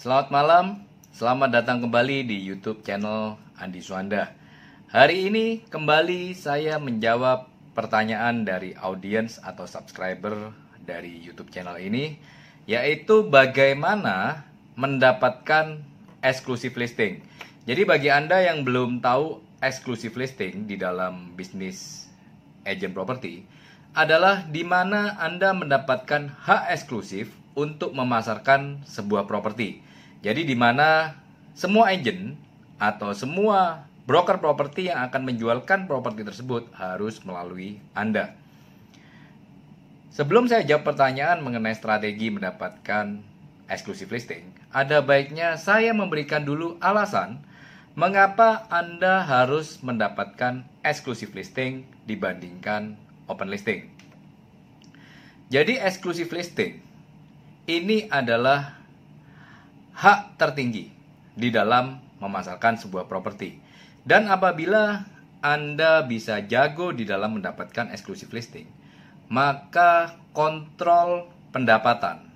Selamat malam, selamat datang kembali di YouTube channel Andi Suanda. Hari ini kembali saya menjawab pertanyaan dari audiens atau subscriber dari YouTube channel ini, yaitu bagaimana mendapatkan exclusive listing. Jadi bagi Anda yang belum tahu exclusive listing di dalam bisnis agent property adalah di mana Anda mendapatkan hak eksklusif untuk memasarkan sebuah properti. Jadi di mana semua agent atau semua broker properti yang akan menjualkan properti tersebut harus melalui Anda. Sebelum saya jawab pertanyaan mengenai strategi mendapatkan exclusive listing, ada baiknya saya memberikan dulu alasan mengapa Anda harus mendapatkan exclusive listing dibandingkan open listing. Jadi exclusive listing ini adalah hak tertinggi di dalam memasarkan sebuah properti. Dan apabila Anda bisa jago di dalam mendapatkan exclusive listing, maka kontrol pendapatan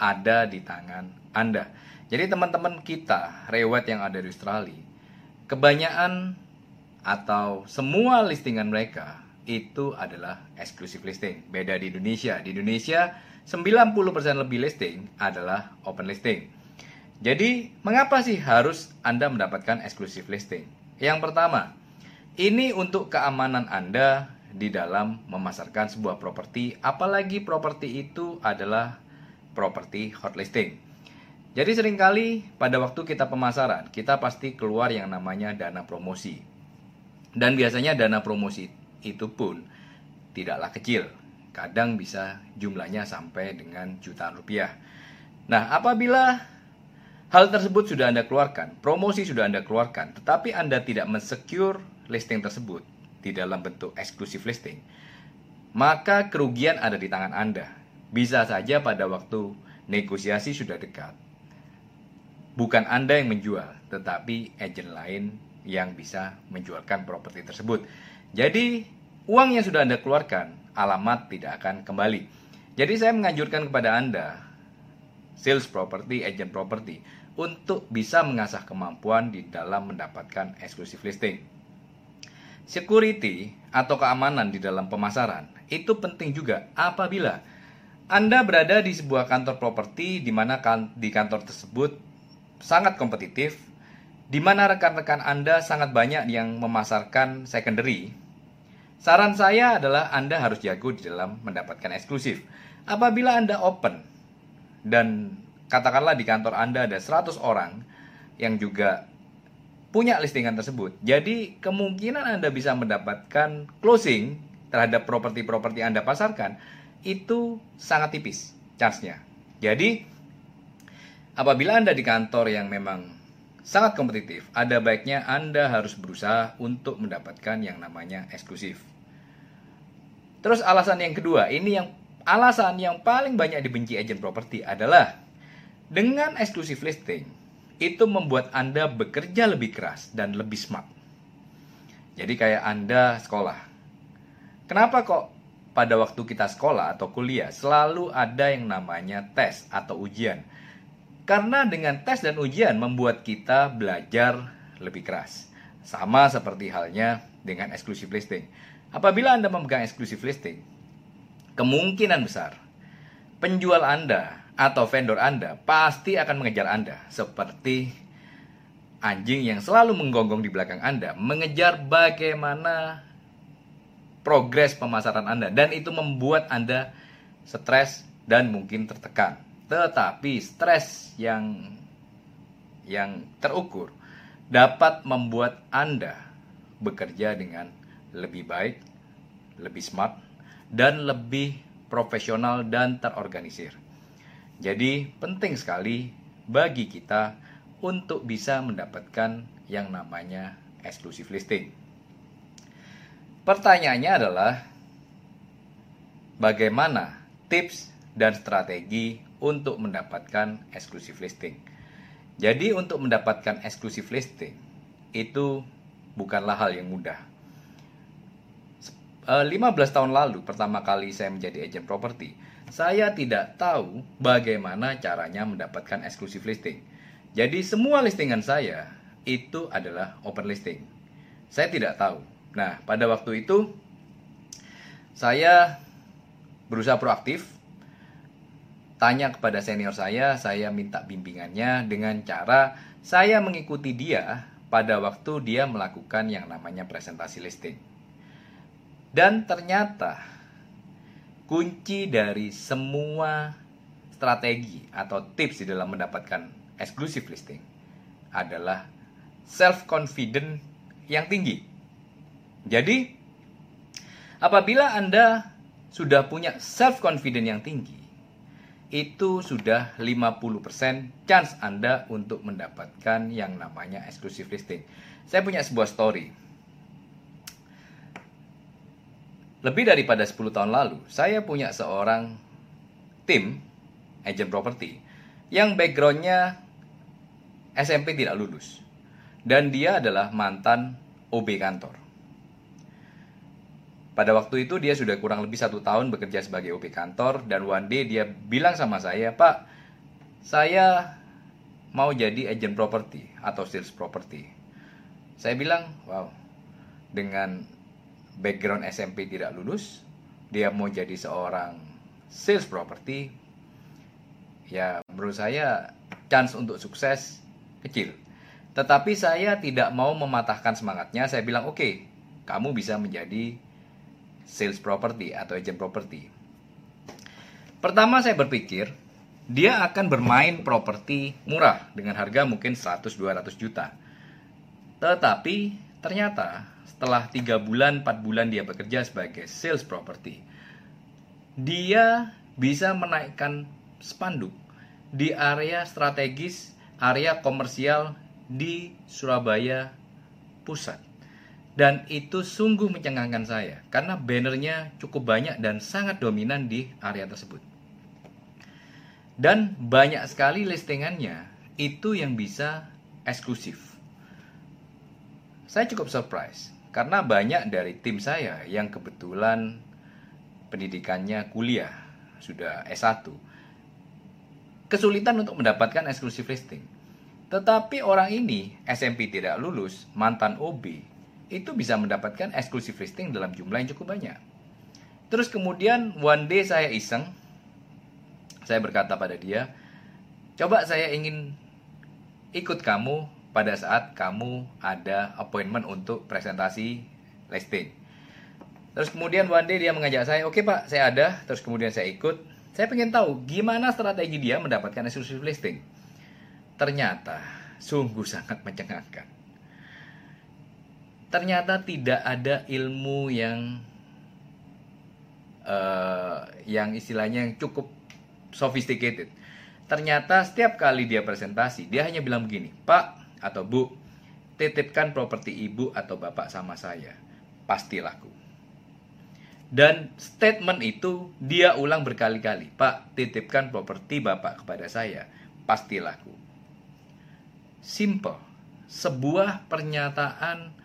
ada di tangan Anda. Jadi teman-teman kita, rewet yang ada di Australia, kebanyakan atau semua listingan mereka itu adalah exclusive listing. Beda di Indonesia. Di Indonesia 90% lebih listing adalah open listing. Jadi, mengapa sih harus Anda mendapatkan eksklusif listing? Yang pertama, ini untuk keamanan Anda di dalam memasarkan sebuah properti, apalagi properti itu adalah properti hot listing. Jadi sering kali pada waktu kita pemasaran, kita pasti keluar yang namanya dana promosi. Dan biasanya dana promosi itu pun tidaklah kecil. Kadang bisa jumlahnya sampai dengan jutaan rupiah. Nah, apabila Hal tersebut sudah Anda keluarkan, promosi sudah Anda keluarkan, tetapi Anda tidak mensecure listing tersebut di dalam bentuk eksklusif listing, maka kerugian ada di tangan Anda. Bisa saja pada waktu negosiasi sudah dekat. Bukan Anda yang menjual, tetapi agen lain yang bisa menjualkan properti tersebut. Jadi, uang yang sudah Anda keluarkan, alamat tidak akan kembali. Jadi saya menganjurkan kepada Anda, sales property, agent property, untuk bisa mengasah kemampuan di dalam mendapatkan exclusive listing. Security atau keamanan di dalam pemasaran itu penting juga apabila Anda berada di sebuah kantor properti di mana kan, di kantor tersebut sangat kompetitif, di mana rekan-rekan Anda sangat banyak yang memasarkan secondary. Saran saya adalah Anda harus jago di dalam mendapatkan eksklusif. Apabila Anda open dan katakanlah di kantor Anda ada 100 orang yang juga punya listingan tersebut. Jadi kemungkinan Anda bisa mendapatkan closing terhadap properti-properti Anda pasarkan itu sangat tipis chance-nya. Jadi apabila Anda di kantor yang memang sangat kompetitif, ada baiknya Anda harus berusaha untuk mendapatkan yang namanya eksklusif. Terus alasan yang kedua, ini yang alasan yang paling banyak dibenci agent properti adalah dengan eksklusif listing, itu membuat Anda bekerja lebih keras dan lebih smart. Jadi kayak Anda sekolah. Kenapa kok pada waktu kita sekolah atau kuliah selalu ada yang namanya tes atau ujian? Karena dengan tes dan ujian membuat kita belajar lebih keras. Sama seperti halnya dengan eksklusif listing. Apabila Anda memegang eksklusif listing, kemungkinan besar penjual Anda atau vendor Anda pasti akan mengejar Anda seperti anjing yang selalu menggonggong di belakang Anda mengejar bagaimana progres pemasaran Anda dan itu membuat Anda stres dan mungkin tertekan. Tetapi stres yang yang terukur dapat membuat Anda bekerja dengan lebih baik, lebih smart dan lebih profesional dan terorganisir. Jadi penting sekali bagi kita untuk bisa mendapatkan yang namanya eksklusif listing. Pertanyaannya adalah bagaimana tips dan strategi untuk mendapatkan eksklusif listing. Jadi untuk mendapatkan eksklusif listing itu bukanlah hal yang mudah. 15 eh, tahun lalu pertama kali saya menjadi agent properti, saya tidak tahu bagaimana caranya mendapatkan eksklusif listing. Jadi semua listingan saya itu adalah open listing. Saya tidak tahu. Nah, pada waktu itu saya berusaha proaktif tanya kepada senior saya, saya minta bimbingannya dengan cara saya mengikuti dia pada waktu dia melakukan yang namanya presentasi listing. Dan ternyata kunci dari semua strategi atau tips di dalam mendapatkan exclusive listing adalah self confident yang tinggi. Jadi, apabila Anda sudah punya self confident yang tinggi, itu sudah 50% chance Anda untuk mendapatkan yang namanya exclusive listing. Saya punya sebuah story Lebih daripada 10 tahun lalu, saya punya seorang tim agent property yang backgroundnya SMP tidak lulus. Dan dia adalah mantan OB kantor. Pada waktu itu dia sudah kurang lebih satu tahun bekerja sebagai OB kantor dan one day dia bilang sama saya, Pak, saya mau jadi agent property atau sales property. Saya bilang, wow, dengan background SMP tidak lulus, dia mau jadi seorang sales property, ya menurut saya chance untuk sukses kecil. Tetapi saya tidak mau mematahkan semangatnya. Saya bilang, oke, okay, kamu bisa menjadi sales property atau agent property. Pertama saya berpikir, dia akan bermain properti murah dengan harga mungkin 100-200 juta. Tetapi ternyata setelah 3 bulan, 4 bulan dia bekerja sebagai sales property, dia bisa menaikkan spanduk di area strategis, area komersial di Surabaya Pusat. Dan itu sungguh mencengangkan saya karena bannernya cukup banyak dan sangat dominan di area tersebut. Dan banyak sekali listingannya itu yang bisa eksklusif. Saya cukup surprise karena banyak dari tim saya yang kebetulan pendidikannya kuliah, sudah S1. Kesulitan untuk mendapatkan eksklusif listing. Tetapi orang ini SMP tidak lulus, mantan OB, itu bisa mendapatkan eksklusif listing dalam jumlah yang cukup banyak. Terus kemudian one day saya iseng, saya berkata pada dia, coba saya ingin ikut kamu pada saat kamu ada appointment untuk presentasi listing. Terus kemudian one day dia mengajak saya, oke okay, pak, saya ada. Terus kemudian saya ikut. Saya pengen tahu gimana strategi dia mendapatkan eksklusif listing. Ternyata sungguh sangat mencengangkan. Ternyata tidak ada ilmu yang uh, yang istilahnya yang cukup sophisticated. Ternyata setiap kali dia presentasi, dia hanya bilang begini, Pak, atau Bu, titipkan properti ibu atau bapak sama saya. Pasti laku. Dan statement itu dia ulang berkali-kali. Pak, titipkan properti bapak kepada saya. Pasti laku. Simple. Sebuah pernyataan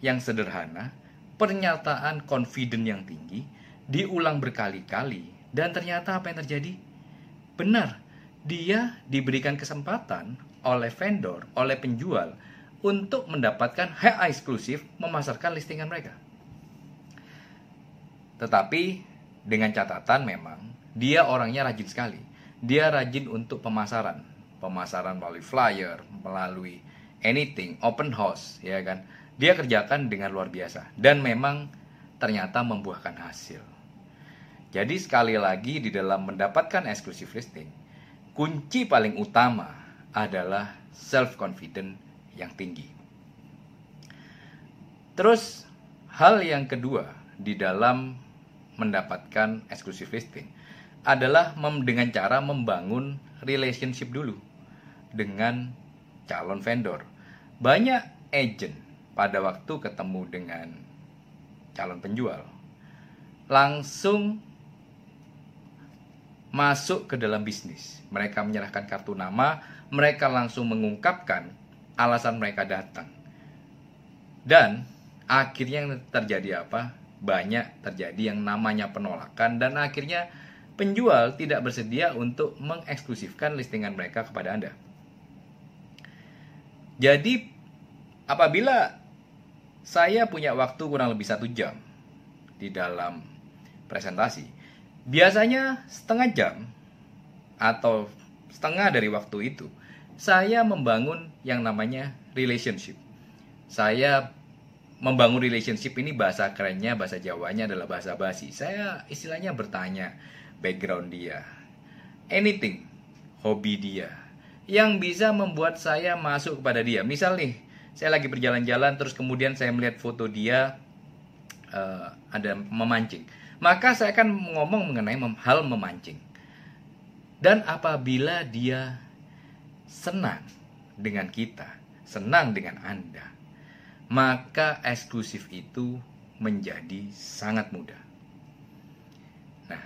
yang sederhana, pernyataan confident yang tinggi, diulang berkali-kali, dan ternyata apa yang terjadi? Benar, dia diberikan kesempatan oleh vendor, oleh penjual untuk mendapatkan hak eksklusif memasarkan listingan mereka. Tetapi dengan catatan memang dia orangnya rajin sekali. Dia rajin untuk pemasaran, pemasaran melalui flyer, melalui anything, open house, ya kan. Dia kerjakan dengan luar biasa dan memang ternyata membuahkan hasil. Jadi sekali lagi di dalam mendapatkan eksklusif listing, kunci paling utama adalah self confident yang tinggi. Terus hal yang kedua di dalam mendapatkan exclusive listing adalah dengan cara membangun relationship dulu dengan calon vendor. Banyak agent pada waktu ketemu dengan calon penjual langsung masuk ke dalam bisnis. Mereka menyerahkan kartu nama, mereka langsung mengungkapkan alasan mereka datang. Dan akhirnya yang terjadi apa? Banyak terjadi yang namanya penolakan dan akhirnya penjual tidak bersedia untuk mengeksklusifkan listingan mereka kepada Anda. Jadi, apabila saya punya waktu kurang lebih satu jam di dalam presentasi, biasanya setengah jam atau setengah dari waktu itu, saya membangun yang namanya relationship. Saya membangun relationship ini bahasa kerennya, bahasa Jawanya adalah bahasa basi. Saya istilahnya bertanya background dia, anything, hobi dia, yang bisa membuat saya masuk kepada dia. Misal nih, saya lagi berjalan-jalan terus kemudian saya melihat foto dia uh, ada memancing, maka saya akan ngomong mengenai hal memancing. Dan apabila dia senang dengan kita, senang dengan Anda, maka eksklusif itu menjadi sangat mudah. Nah,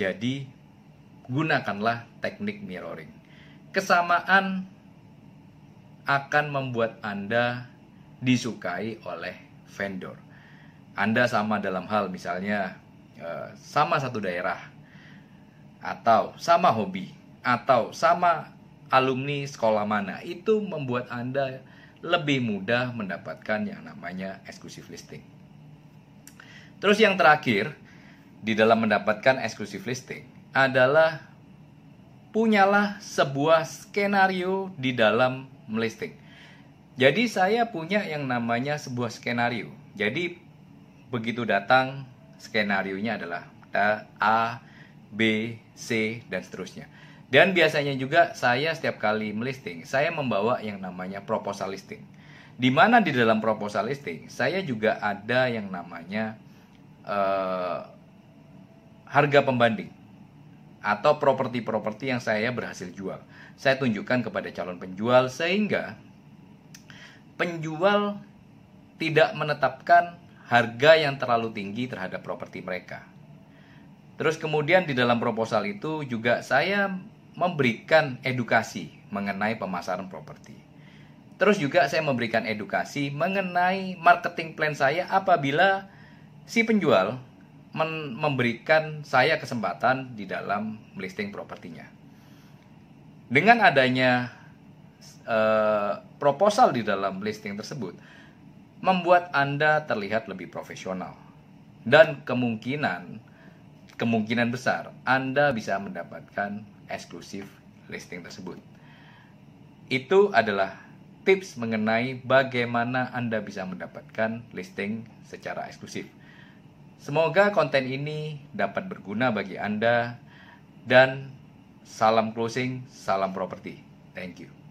jadi gunakanlah teknik mirroring. Kesamaan akan membuat Anda disukai oleh vendor. Anda sama dalam hal misalnya eh, sama satu daerah atau sama hobi atau sama alumni sekolah mana itu membuat Anda lebih mudah mendapatkan yang namanya exclusive listing. Terus yang terakhir di dalam mendapatkan exclusive listing adalah punyalah sebuah skenario di dalam melisting. Jadi saya punya yang namanya sebuah skenario. Jadi begitu datang skenario-nya adalah A, B, C dan seterusnya. Dan biasanya juga saya setiap kali melisting, saya membawa yang namanya proposal listing. Di mana di dalam proposal listing, saya juga ada yang namanya uh, harga pembanding atau properti-properti yang saya berhasil jual. Saya tunjukkan kepada calon penjual sehingga penjual tidak menetapkan harga yang terlalu tinggi terhadap properti mereka. Terus kemudian di dalam proposal itu juga saya memberikan edukasi mengenai pemasaran properti. Terus juga saya memberikan edukasi mengenai marketing plan saya apabila si penjual memberikan saya kesempatan di dalam listing propertinya. Dengan adanya uh, proposal di dalam listing tersebut, membuat Anda terlihat lebih profesional dan kemungkinan kemungkinan besar Anda bisa mendapatkan eksklusif listing tersebut. Itu adalah tips mengenai bagaimana Anda bisa mendapatkan listing secara eksklusif. Semoga konten ini dapat berguna bagi Anda dan salam closing, salam properti. Thank you.